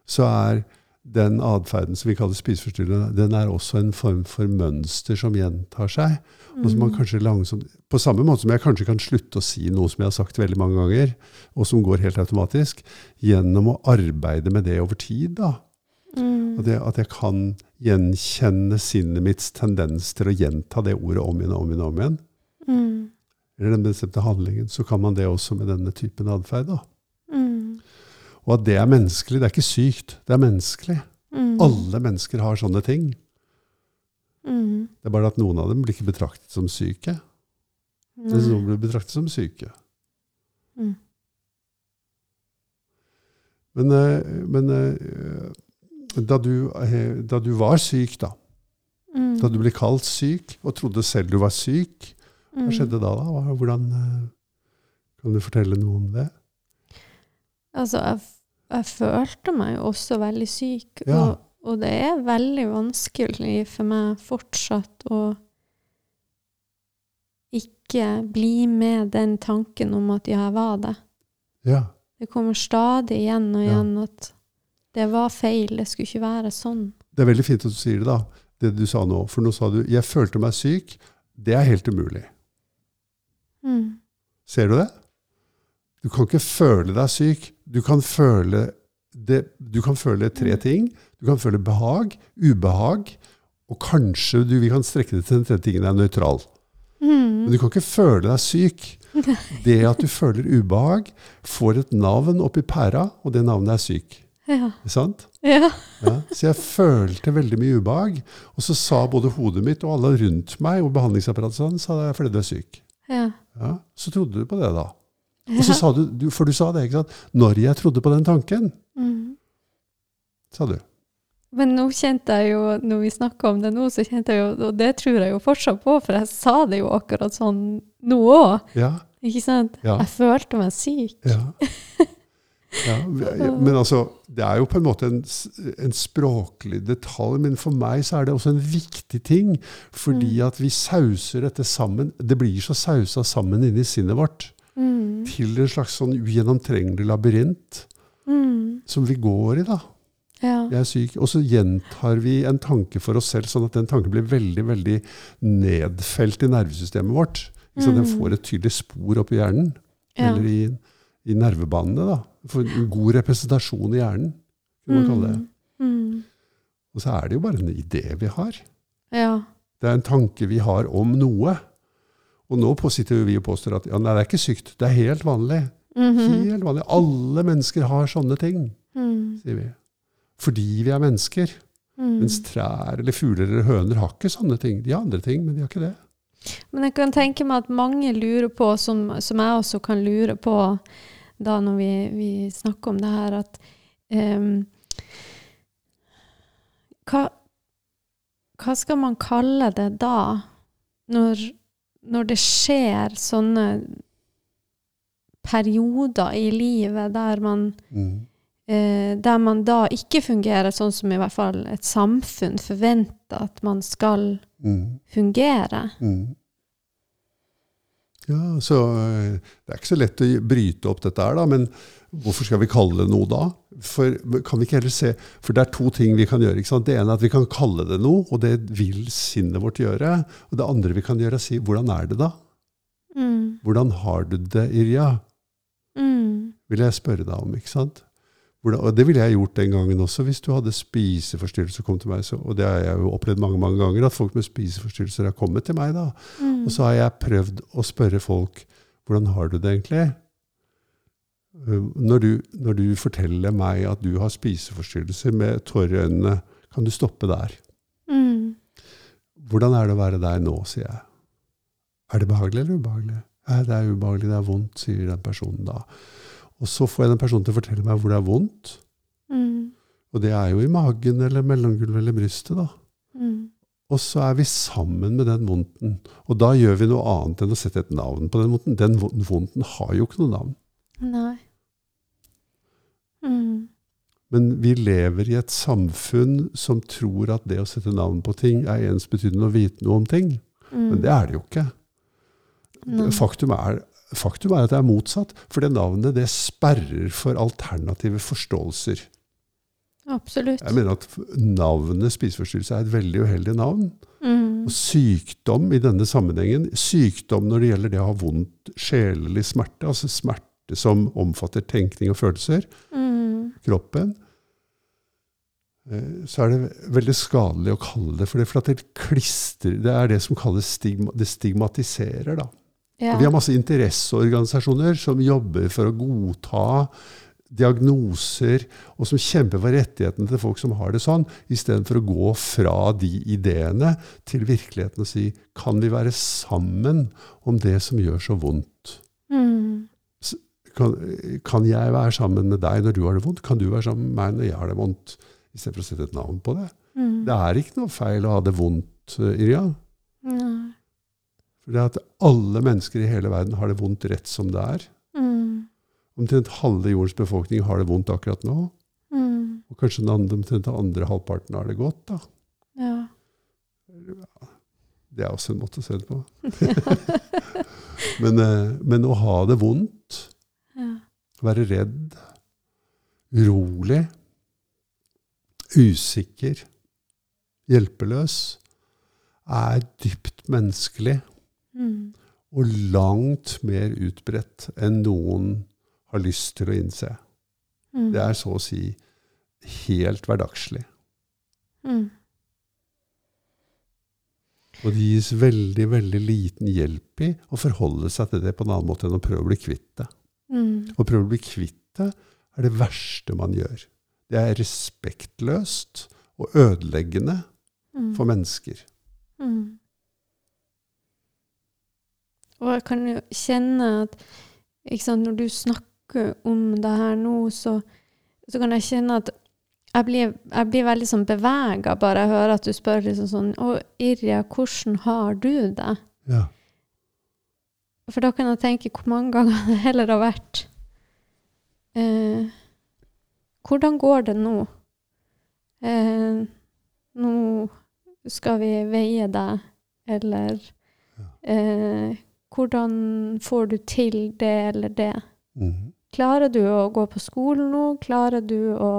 B: Så er den atferden som vi kaller spiseforstyrrende, den er også en form for mønster som gjentar seg. Og som man
C: Mm.
B: kanskje langsomt, På samme måte som jeg kanskje kan slutte å si noe som jeg har sagt veldig mange ganger, og som går helt automatisk, gjennom å arbeide med det over tid. da.
C: Mm.
B: Og det, at jeg kan gjenkjenne sinnet mitts tendens til å gjenta det ordet om igjen og om igjen. om igjen.
C: Mm.
B: Eller den bestemte handlingen. Så kan man det også med denne typen atferd. da. Og at det er menneskelig. Det er ikke sykt, det er menneskelig.
C: Mm.
B: Alle mennesker har sånne ting.
C: Mm.
B: Det er bare at noen av dem blir ikke betraktet som syke. Mens
C: Nei.
B: noen blir betraktet som syke.
C: Mm.
B: Men, eh, men eh, da, du, eh, da du var syk, da,
C: Mm.
B: da du ble kalt syk og trodde selv du var syk, hva
C: Mm.
B: skjedde da? da? Hvordan, kan du fortelle noe om det?
C: Altså, jeg, jeg følte meg jo også veldig syk,
B: Ja.
C: og, og det er veldig vanskelig for meg fortsatt å ikke bli med den tanken om at ja, jeg var det.
B: Ja,
C: Det kommer stadig igjen og
B: Ja.
C: igjen at det var feil, det skulle ikke være sånn.
B: Det er veldig fint at du sier det, da. Det du sa nå. For nå sa du 'jeg følte meg syk'. Det er helt umulig.
C: Mm.
B: Ser du det? Du kan ikke føle deg syk. Du kan føle det, du kan føle tre ting. Du kan føle behag, ubehag, og kanskje du, vi kan strekke det til den tredje tingen er nøytral.
C: Mm.
B: Men du kan ikke føle deg syk. [LAUGHS] Det at du føler ubehag, får et navn oppi pæra, og det navnet er syk.
C: Ja.
B: Ikke sant?
C: Ja.
B: Ja. Så jeg følte veldig mye ubehag. Og så sa både hodet mitt og alle rundt meg og behandlingsapparatet sånn, sa jeg fordi du er syk.
C: Ja.
B: Ja. Så trodde du på det, da. Og så sa du, du, for du sa det, ikke sant? Når jeg trodde på den tanken,
C: Mm.
B: sa du.
C: Men nå kjente jeg jo, når vi snakker om det nå, så kjente jeg jo, og det tror jeg jo fortsatt på, for jeg sa det jo akkurat sånn nå òg.
B: Ja.
C: Ikke sant?
B: Ja.
C: Jeg følte meg syk.
B: Ja. ja. [LAUGHS] Men altså, det er jo på en måte en, en språklig detalj, men for meg så er det også en viktig ting. Fordi
C: Mm.
B: at vi sauser dette sammen. Det blir så sausa sammen inni sinnet vårt
C: Mm.
B: til en slags sånn ugjennomtrengelig labyrint
C: Mm.
B: som vi går i, da.
C: Ja.
B: Jeg er syk. Og så gjentar vi en tanke for oss selv, sånn at den tanken blir veldig veldig nedfelt i nervesystemet vårt. Ikke sant? Den
C: Mm.
B: får et tydelig spor oppi hjernen,
C: Ja.
B: eller i, i nervebanene. da. For en god representasjon i hjernen, kan man kalle det.
C: Mm. Mm.
B: Og så er det jo bare en idé vi har.
C: Ja.
B: Det er en tanke vi har om noe. Og nå sitter vi og påstår at ja, nei, det er ikke sykt, det er helt vanlig.
C: Mhm.
B: Helt vanlig. Alle mennesker har sånne ting,
C: Mm.
B: sier vi. Fordi vi er mennesker.
C: Mm.
B: Mens trær eller fugler eller høner har ikke sånne ting. De har andre ting, men de har ikke det.
C: Men jeg kan tenke meg at mange lurer på, som, som jeg også kan lure på da når vi, vi snakker om det her, at um, hva, hva skal man kalle det da, når, når det skjer sånne perioder i livet der man
B: Mm.
C: eh, der man da ikke fungerer sånn som i hvert fall et samfunn forventer at man skal
B: Mm.
C: fungere.
B: Mm. Ja, så eh, det er ikke så lett å bryte opp dette her, da. Men hvorfor skal vi kalle det noe da? For kan vi ikke heller se For det er to ting vi kan gjøre. ikke sant? Det ene er at vi kan kalle det noe, og det vil sinnet vårt gjøre. Og det andre vi kan gjøre, er å si hvordan er det da?
C: Mm.
B: Hvordan har du det, Irja?
C: Mm.
B: Vil jeg spørre deg om, ikke sant? Hvordan, og det ville jeg gjort den gangen også, hvis du hadde spiseforstyrrelser og kom til meg. Så, og det har jeg jo opplevd mange mange ganger, at folk med spiseforstyrrelser har kommet til meg. da.
C: Mm.
B: Og så har jeg prøvd å spørre folk hvordan har du det egentlig? Uh, Når du, når du forteller meg at du har spiseforstyrrelser med tårer i øynene, kan du stoppe der?
C: Mm.
B: Hvordan er det å være der nå, sier jeg. Er det behagelig eller ubehagelig? Nei, det er ubehagelig, det er vondt, sier den personen da. Og så får jeg den personen til å fortelle meg hvor det er vondt.
C: Mm.
B: Og det er jo i magen eller mellomgulvet eller brystet, da.
C: Mm.
B: Og så er vi sammen med den vondten. Og da gjør vi noe annet enn å sette et navn på den vondten. Den vo- vondten har jo ikke noe navn.
C: Nei. Mm.
B: Men vi lever i et samfunn som tror at det å sette navn på ting er ensbetydende å vite noe om ting.
C: Mm.
B: Men det er det jo ikke. Faktum er, faktum er at det er motsatt. For det navnet det sperrer for alternative forståelser.
C: Absolutt.
B: Jeg mener at navnet spiseforstyrrelse er et veldig uheldig navn.
C: Mm.
B: Og sykdom i denne sammenhengen, sykdom når det gjelder det å ha vondt sjelelig smerte, altså smerte som omfatter tenkning og følelser,
C: Mm.
B: kroppen, eh, så er det veldig skadelig å kalle det for det. For at det klistrer Det er det som kalles stigma, det stigmatiserer, da.
C: Ja.
B: Vi har masse interesseorganisasjoner som jobber for å godta diagnoser, og som kjemper for rettighetene til folk som har det sånn, istedenfor å gå fra de ideene til virkeligheten og si kan vi være sammen om det som gjør så vondt?
C: Mm.
B: Kan, kan jeg være sammen med deg når du har det vondt? Kan du være sammen med meg når jeg har det vondt? Istedenfor å sette et navn på det.
C: Mm.
B: Det er ikke noe feil å ha det vondt, Irian. Irja. For det at alle mennesker i hele verden har det vondt rett som det er.
C: Mm.
B: Omtrent halve jordens befolkning har det vondt akkurat nå.
C: Mm.
B: Og kanskje den andre, omtrent den andre halvparten har det godt. da.
C: Ja.
B: Det er også en måte å se det på. [LAUGHS] men, eh, men å ha det vondt,
C: ja.
B: være redd, urolig, usikker, hjelpeløs, er dypt menneskelig
C: Mm.
B: og langt mer utbredt enn noen har lyst til å innse.
C: Mm.
B: Det er så å si helt hverdagslig.
C: Mm.
B: Og det gis veldig, veldig liten hjelp i å forholde seg til det på en annen måte enn å prøve å bli kvitt det.
C: Mm.
B: Å prøve å bli kvitt det er det verste man gjør. Det er respektløst og ødeleggende
C: Mm.
B: for mennesker.
C: Mm. Og jeg kan jo kjenne at sant, når du snakker om det her nå, så, så kan jeg kjenne at jeg blir, jeg blir veldig sånn bevega bare jeg hører at du spør liksom sånn Å, Irja, hvordan har du det?
B: Ja.
C: For da kan jeg tenke hvor mange ganger [LAUGHS] det heller har vært eh, Hvordan går det nå? Eh, nå skal vi veie deg, eller eh, Hvordan får du til det eller det?
B: Mhm.
C: Klarer du å gå på skolen nå? Klarer du å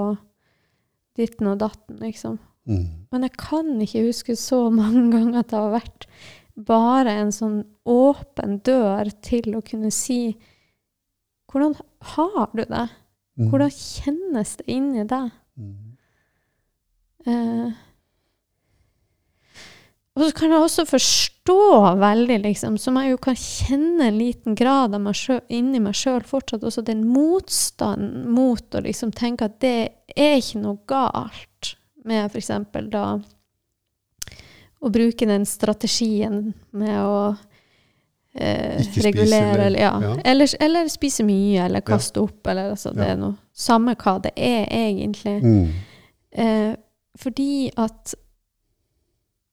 C: ditten og datten, liksom?
B: Mm.
C: Men jeg kan ikke huske så [LAUGHS] mange ganger at det har vært bare en sånn åpen dør til å kunne si Hvordan har du det?
B: Mhm.
C: Hvordan kjennes det inni deg?
B: Mm.
C: Eh, og så kan jeg også forstå veldig, liksom, som jeg jo kan kjenne en liten grad av meg selv, inni meg sjøl fortsatt, også den motstanden mot å liksom tenke at det er ikke noe galt med f.eks. da å bruke den strategien med å eh,
B: Ikke
C: regulere eller, ja.
B: ja.
C: Eller, eller spise mye, eller kaste opp, eller altså, det er noe Samme hva det er, egentlig.
B: Mm.
C: Eh, fordi at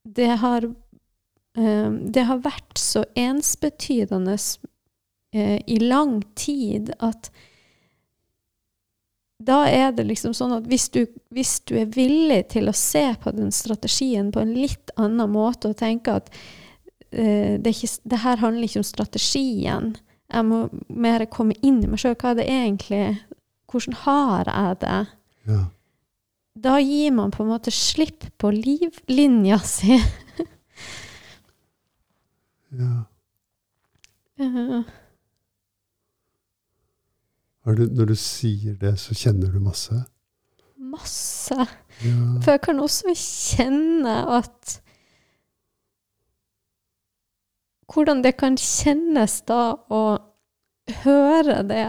C: det har eh, Det har vært så ensbetydende eh, i lang tid at da er det liksom sånn at hvis du, hvis du er villig til å se på den strategien på en litt annen måte og tenke at uh, det, ikke, det her handler ikke om strategien, jeg må mer komme inn i meg sjøl, hva er det egentlig Hvordan har jeg det?
B: Ja.
C: da gir man på en måte slipp på livlinja [LAUGHS] si.
B: ja. Har du, når du sier det, så kjenner du masse?
C: Masse.
B: Ja.
C: For jeg kan også kjenne at Hvordan det kan kjennes da å høre det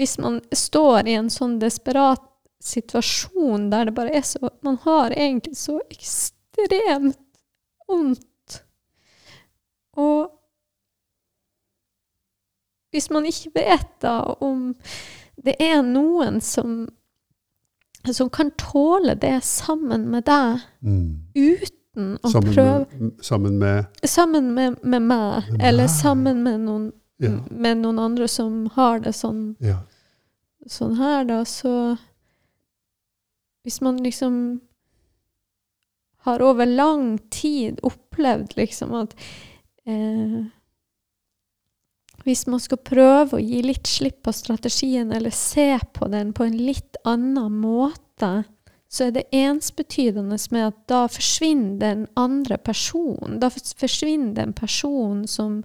C: Hvis man står i en sånn desperat situasjon der det bare er så Man har egentlig så ekstremt vondt. Og hvis man ikke vet da om det er noen som, som kan tåle det sammen med deg,
B: Mm.
C: uten å
B: Sammen,
C: prøve
B: med, sammen med
C: Sammen med, med meg,
B: Med
C: eller
B: meg.
C: sammen med noen,
B: Ja.
C: med noen andre som har det sånn,
B: ja.
C: sånn her, da, så Hvis man liksom har over lang tid opplevd liksom at eh, Hvis man skal prøve å gi litt slipp på strategien, eller se på den på en litt annen måte, så er det ensbetydende med at da forsvinner den andre personen. Da forsvinner den personen som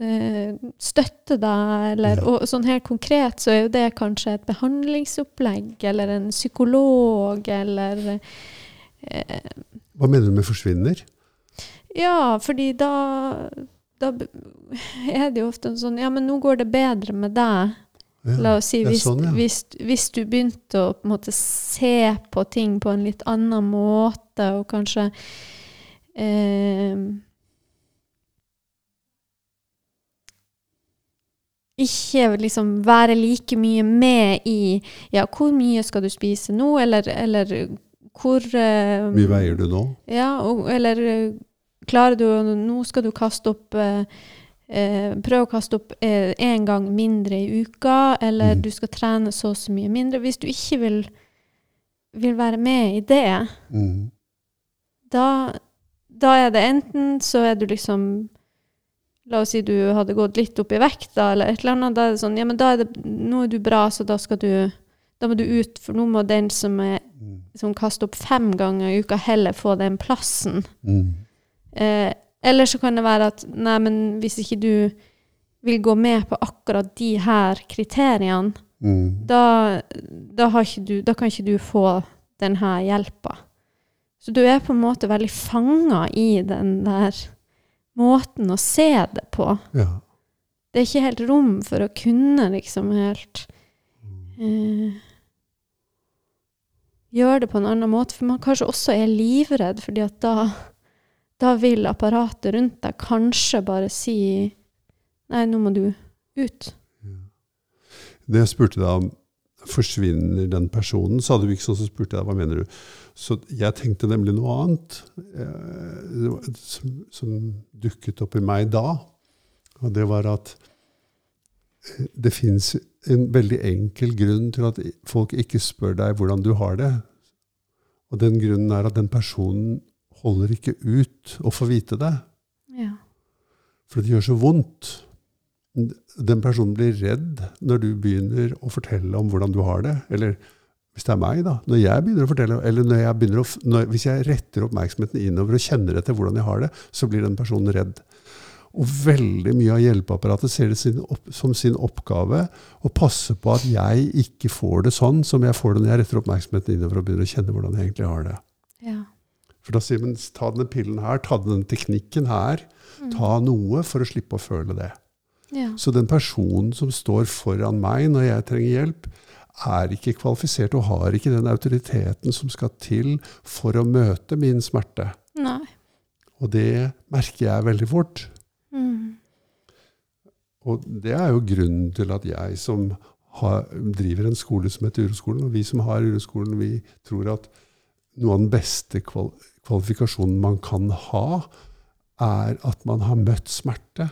C: eh, støtter deg, eller. Og sånn helt konkret så er jo det kanskje et behandlingsopplegg, eller en psykolog, eller eh,
B: Hva mener du med forsvinner?
C: Ja, fordi da da [LAUGHS] er det jo ofte en sånn Ja, men nå går det bedre med deg.
B: Ja.
C: La oss si hvis,
B: sånn, ja.
C: hvis, hvis du begynte å på måte se på ting på en litt annen måte, og kanskje eh, Ikke liksom være like mye med i Ja, hvor mye skal du spise nå, eller, eller hvor
B: Hvor mye veier du nå?
C: ja, og, eller klarer du Nå skal du kaste opp eh, eh, Prøv å kaste opp én gang mindre i uka, eller
B: Mm.
C: du skal trene så og så mye mindre. Hvis du ikke vil, vil være med i det,
B: Mm.
C: da, da er det enten så er du liksom La oss si du hadde gått litt opp i vekt, da, eller et eller annet. Da er det sånn Ja, men da er det Nå er du bra, så da skal du Da må du ut, for nå må den som, er,
B: Mm.
C: som kaster opp fem ganger i uka, heller få den plassen.
B: Mm.
C: Eh, eller så kan det være at nei, men hvis ikke du vil gå med på akkurat de her kriteriene,
B: Mm.
C: da, da, du, da kan ikke du få den her hjelpa. Så du er på en måte veldig fanga i den der måten å se det på.
B: Ja.
C: Det er ikke helt rom for å kunne liksom helt eh, Gjøre det på en annen måte. For man kanskje også er livredd, fordi at da, da vil apparatet rundt deg kanskje bare si Nei, nå må du ut.
B: Det jeg spurte deg om forsvinner den personen, hadde du ikke sånn, så spurte jeg hva mener du. Så jeg tenkte nemlig noe annet eh, som, som dukket opp i meg da. Og det var at eh, det fins en veldig enkel grunn til at folk ikke spør deg hvordan du har det. Og den grunnen er at den personen holder ikke ut å få vite det.
C: Ja.
B: For det gjør så vondt. Den personen blir redd når du begynner å fortelle om hvordan du har det. Eller hvis det er meg, da. Når jeg begynner å fortelle, eller når jeg å, når, hvis jeg retter oppmerksomheten innover og kjenner etter hvordan jeg har det, så blir den personen redd. Og veldig mye av hjelpeapparatet ser det sin opp, som sin oppgave å passe på at jeg ikke får det sånn som jeg får det når jeg retter oppmerksomheten innover og begynner å kjenne hvordan jeg egentlig har det.
C: Ja.
B: For da sier man ta denne pillen her, ta denne teknikken her, ta noe for å slippe å føle det.
C: ja.
B: Så den personen som står foran meg når jeg trenger hjelp, er ikke kvalifisert og har ikke den autoriteten som skal til for å møte min smerte.
C: Nei.
B: Og det merker jeg veldig fort.
C: Mm.
B: Og det er jo grunnen til at jeg som har, driver en skole som heter Uroskolen, og vi som har Uroskolen, vi tror at noe av den beste kval kvalifikasjonen man kan ha, er at man har møtt smerte.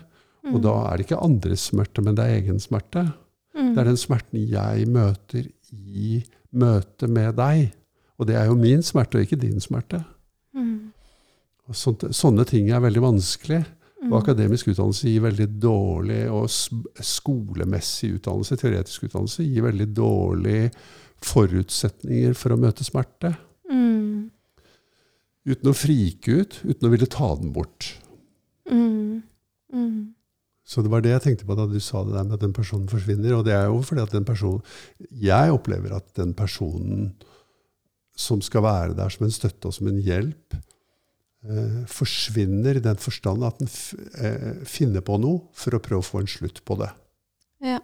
B: Og da er det ikke andres smerte, men det er egen smerte.
C: Mm.
B: Det er den smerten jeg møter i møte med deg. Og det er jo min smerte, og ikke din smerte.
C: Mm.
B: Sånt, sånne ting er veldig vanskelig. Og
C: Mm.
B: akademisk utdannelse gir veldig dårlig, og skolemessig utdannelse, teoretisk utdannelse, gir veldig dårlig forutsetninger for å møte smerte.
C: Mm.
B: Uten å frike ut, uten å ville ta den bort.
C: Mm. Mm.
B: Så det var det jeg tenkte på da du sa det der med at den personen forsvinner. Og det er jo fordi at den personen Jeg opplever at den personen som skal være der som en støtte og som en hjelp, eh, forsvinner i den forstand at den eh, finner på noe for å prøve å få en slutt på det.
C: Ja.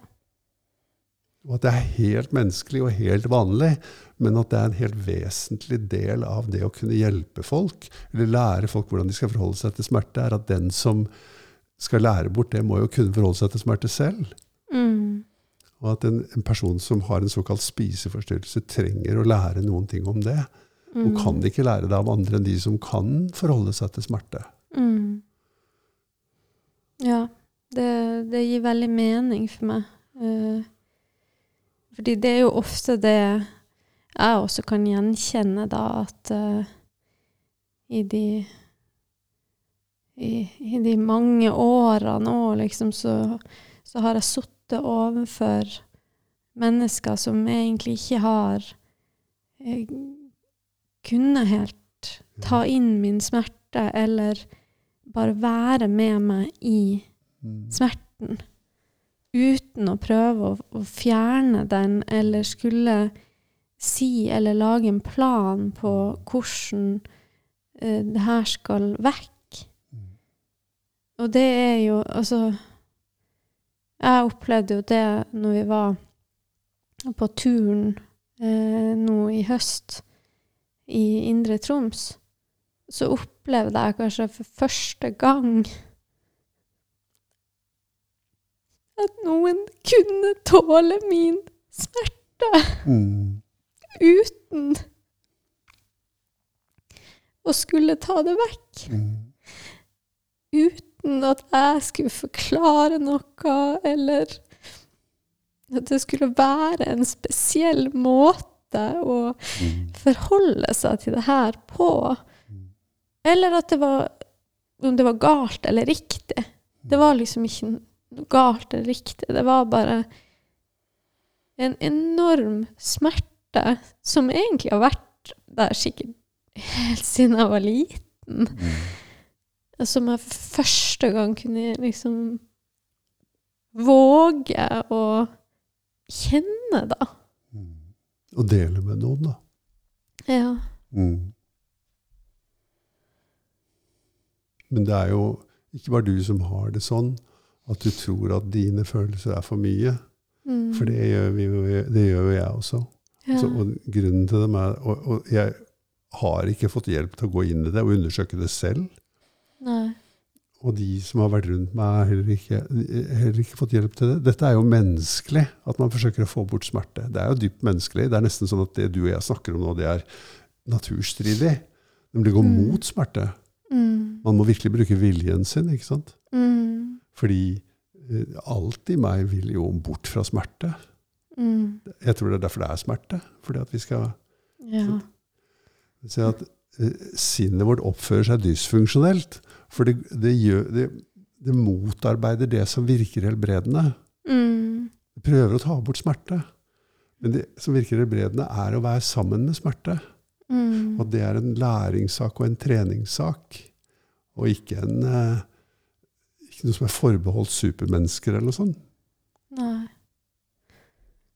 B: Og at det er helt menneskelig og helt vanlig, men at det er en helt vesentlig del av det å kunne hjelpe folk, eller lære folk hvordan de skal forholde seg til smerte, er at den som skal lære bort det, må jo kunne forholde seg til smerte selv.
C: Mm.
B: Og at en, en person som har en såkalt spiseforstyrrelse, trenger å lære noen ting om det. Og
C: Mm.
B: kan ikke lære det av andre enn de som kan forholde seg til smerte.
C: Mm. Ja, det, det gir veldig mening for meg. Eh, fordi det er jo ofte det jeg også kan gjenkjenne, da, at uh, i de i, I de mange årene òg, liksom, så, så har jeg sittet overfor mennesker som egentlig ikke har eh, kunnet helt ta inn min smerte, eller bare være med meg i
B: Mm.
C: smerten. Uten å prøve å, å fjerne den, eller skulle si eller lage en plan på hvordan eh, det her skal vekk.
B: Mm.
C: Og det er jo Altså Jeg opplevde jo det når vi var på turen eh, nå i høst i Indre Troms. Så opplevde jeg kanskje for første gang at noen kunne tåle min smerte
B: Mm.
C: uten å skulle ta det vekk.
B: Mm.
C: Uten at jeg skulle forklare noe, eller at det skulle være en spesiell måte å forholde seg til det her på. Eller at det var om det var galt eller riktig. Det var liksom ikke noe galt eller riktig. Det var bare en enorm smerte som egentlig har vært der sikkert helt siden jeg var liten. Som jeg for første gang kunne liksom våge å kjenne, da.
B: Mm. Og dele med noen, da.
C: Ja.
B: Mm. Men det er jo ikke bare du som har det sånn, at du tror at dine følelser er for mye.
C: Mm.
B: For det gjør, vi, jo- det gjør jo jeg også.
C: ja.
B: Så, og grunnen til dem er og, og jeg har ikke fått hjelp til å gå inn i det og undersøke det selv.
C: Nei.
B: Og de som har vært rundt meg, har heller ikke, heller ikke fått hjelp til det. Dette er jo menneskelig, at man forsøker å få bort smerte. Det er jo dypt menneskelig. Det er nesten sånn at det du og jeg snakker om nå, det er naturstridig. Det går
C: Mm.
B: mot smerte.
C: Mm.
B: Man må virkelig bruke viljen sin, ikke sant?
C: Mm.
B: Fordi eh, alt i meg vil jo bort fra smerte.
C: Mm.
B: Jeg tror det er derfor det er smerte. Fordi at vi skal
C: Ja.
B: se at eh, sinnet vårt oppfører seg dysfunksjonelt. For det, det, gjør, det, det motarbeider det som virker helbredende.
C: Mm.
B: Det prøver å ta bort smerte. Men det som virker helbredende, er å være sammen med smerte.
C: Mm.
B: Og det er en læringssak og en treningssak. Og ikke, en, eh, ikke noe som er forbeholdt supermennesker eller noe sånt.
C: Nei.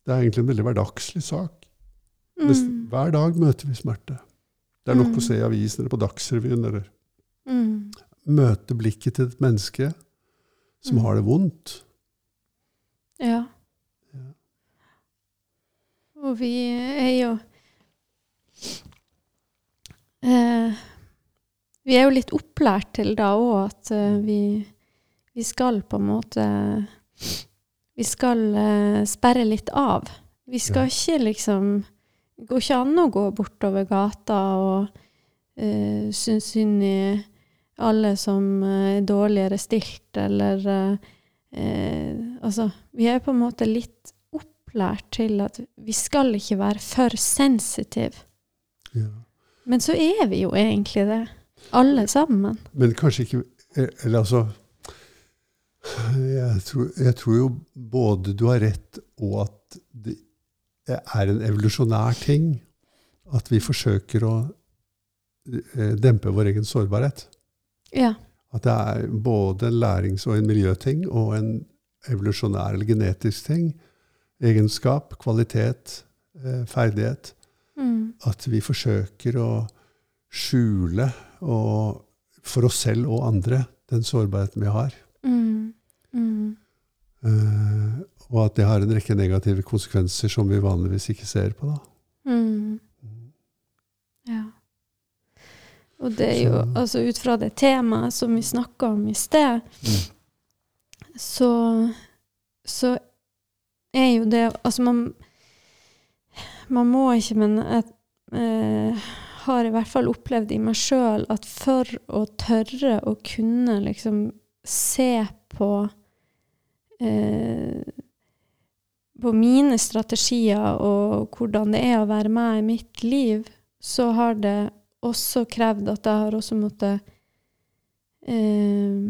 B: Det er egentlig en veldig hverdagslig sak.
C: Mm.
B: Hver dag møter vi smerte. Det er nok
C: Mm.
B: å se i avisen eller på Dagsrevyen eller
C: Mm.
B: møte blikket til et menneske som
C: Mm.
B: har det vondt.
C: Ja.
B: Ja.
C: Og vi er jo eh, Vi er jo litt opplært til da òg at eh, vi, vi skal på en måte Vi skal uh, sperre litt av. Vi skal ikke liksom Det går ikke an å gå bortover gata og uh, synes synd i alle som uh, er dårligere stilt, eller Altså, vi er på en måte litt opplært til at vi skal ikke være for sensitive.
B: Ja.
C: Men så er vi jo egentlig det, alle sammen.
B: Men kanskje ikke Eller altså jeg tror, jeg tror jo både du har rett, og at det er en evolusjonær ting at vi forsøker å eh, dempe vår egen sårbarhet.
C: Ja.
B: At det er både en lærings- og en miljøting og en evolusjonær eller genetisk ting. Egenskap, kvalitet, eh, ferdighet.
C: Mm.
B: At vi forsøker å skjule og, for oss selv og andre den sårbarheten vi har.
C: Mm. Mm.
B: Eh, og at det har en rekke negative konsekvenser som vi vanligvis ikke ser på. Da.
C: Mm. Ja. Og det er jo,
B: Så-
C: altså ut fra det temaet som vi snakka om i sted, så, så er jo det Altså, man, man må ikke, men jeg eh, har i hvert fall opplevd i meg sjøl at for å tørre å kunne liksom se på på mine strategier og hvordan det er å være meg i mitt liv, så har det også krevd at jeg har også måttet eh,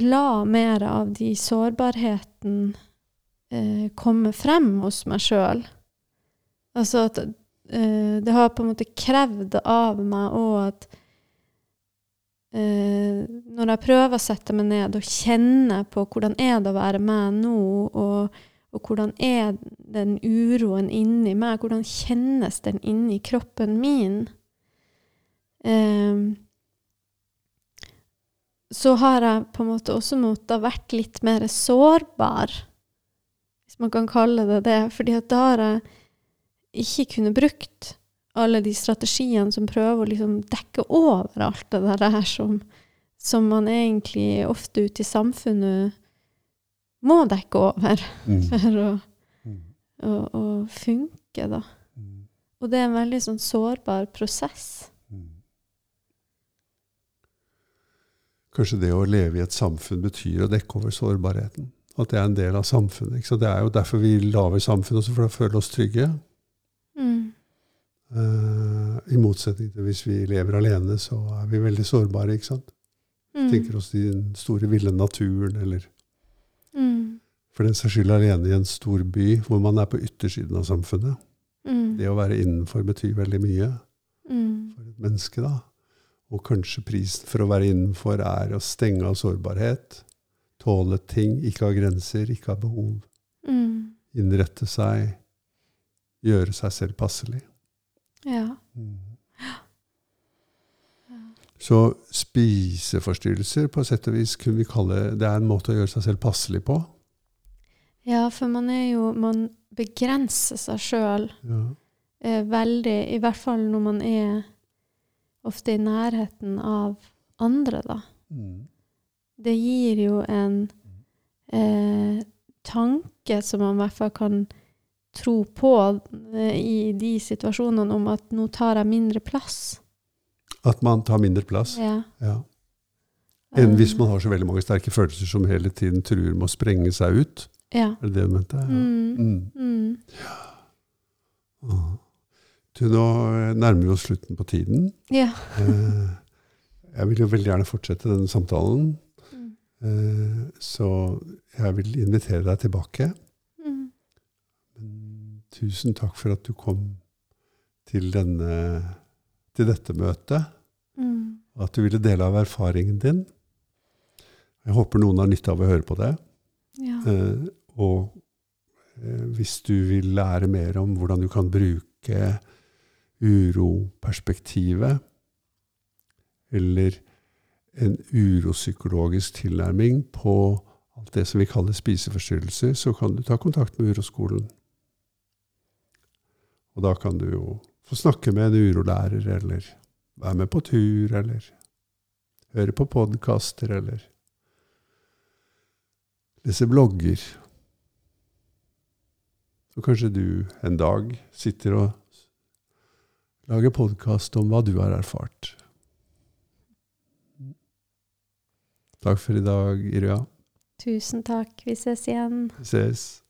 C: La mer av de sårbarheten eh, komme frem hos meg sjøl. Altså at eh, det har på en måte krevd av meg òg at eh, når jeg prøver å sette meg ned og kjenne på hvordan er det å være meg nå, og, og hvordan er den uroen inni meg, hvordan kjennes den inni kroppen min, eh, så har jeg på en måte også måttet vært litt mer sårbar, hvis man kan kalle det det. fordi at da har jeg ikke kunnet brukt alle de strategiene som prøver å liksom dekke over alt det der her som, som man egentlig ofte ute i samfunnet må dekke over
B: Mm. [LAUGHS]
C: for å,
B: Mm.
C: å, å funke, da.
B: Mm.
C: Og det er en veldig sånn sårbar prosess.
B: Mm. Kanskje det å leve i et samfunn betyr å dekke over sårbarheten. At det er en del av samfunnet. Det er jo derfor vi lager samfunn, også for å føle oss trygge.
C: Mm.
B: Eh, I motsetning til hvis vi lever alene, så er vi veldig sårbare. ikke sant?
C: Mm.
B: Tenker oss i den store, ville naturen, eller
C: Mm.
B: for den saks skyld alene i en stor by hvor man er på yttersiden av samfunnet.
C: Mm.
B: Det å være innenfor betyr veldig mye
C: Mm.
B: for et menneske, da. Og kanskje prisen for å være innenfor er å stenge av sårbarhet. tåle ting, ikke ha grenser, ikke ha behov.
C: Mm.
B: Innrette seg, gjøre seg selv passelig.
C: Ja.
B: Mm. Så spiseforstyrrelser på sett og vis kunne vi kalle det er en måte å gjøre seg selv passelig på.
C: ja, for man er jo Man begrenser seg sjøl
B: Ja.
C: eh, veldig, i hvert fall når man er ofte i nærheten av andre, da.
B: Mm.
C: Det gir jo en eh, tanke som man i hvert fall kan tro på eh, i de situasjonene om at nå tar jeg mindre plass.
B: At man tar mindre plass.
C: Ja.
B: Ja. Enn hvis
C: Eh,
B: man har så veldig mange sterke følelser som hele tiden truer med å sprenge seg ut.
C: Ja.
B: Er det det du mente? Ja.
C: Mm.
B: Mm.
C: Mm.
B: Ah. Du, nå nærmer vi oss slutten på tiden.
C: Ja.
B: Eh, Jeg vil jo veldig gjerne fortsette denne samtalen,
C: Mm.
B: så jeg vil invitere deg tilbake. Tusen takk for at du kom til, denne, til dette møtet,
C: Mm.
B: at du ville dele av erfaringen din. Jeg håper noen har nytte av å høre på det.
C: Ja.
B: Eh, og eh, hvis du vil lære mer om hvordan du kan bruke uroperspektivet, eller en uropsykologisk tilnærming på alt det som vi kaller spiseforstyrrelser, så kan du ta kontakt med Uroskolen. Og da kan du jo få snakke med en urolærer, eller være med på tur, eller høre på podkaster, eller lese blogger. Så kanskje du en dag sitter og lager podkast om hva du har erfart. Takk for i dag, Irja.
C: Tusen takk. Vi ses igjen.
B: Vi ses.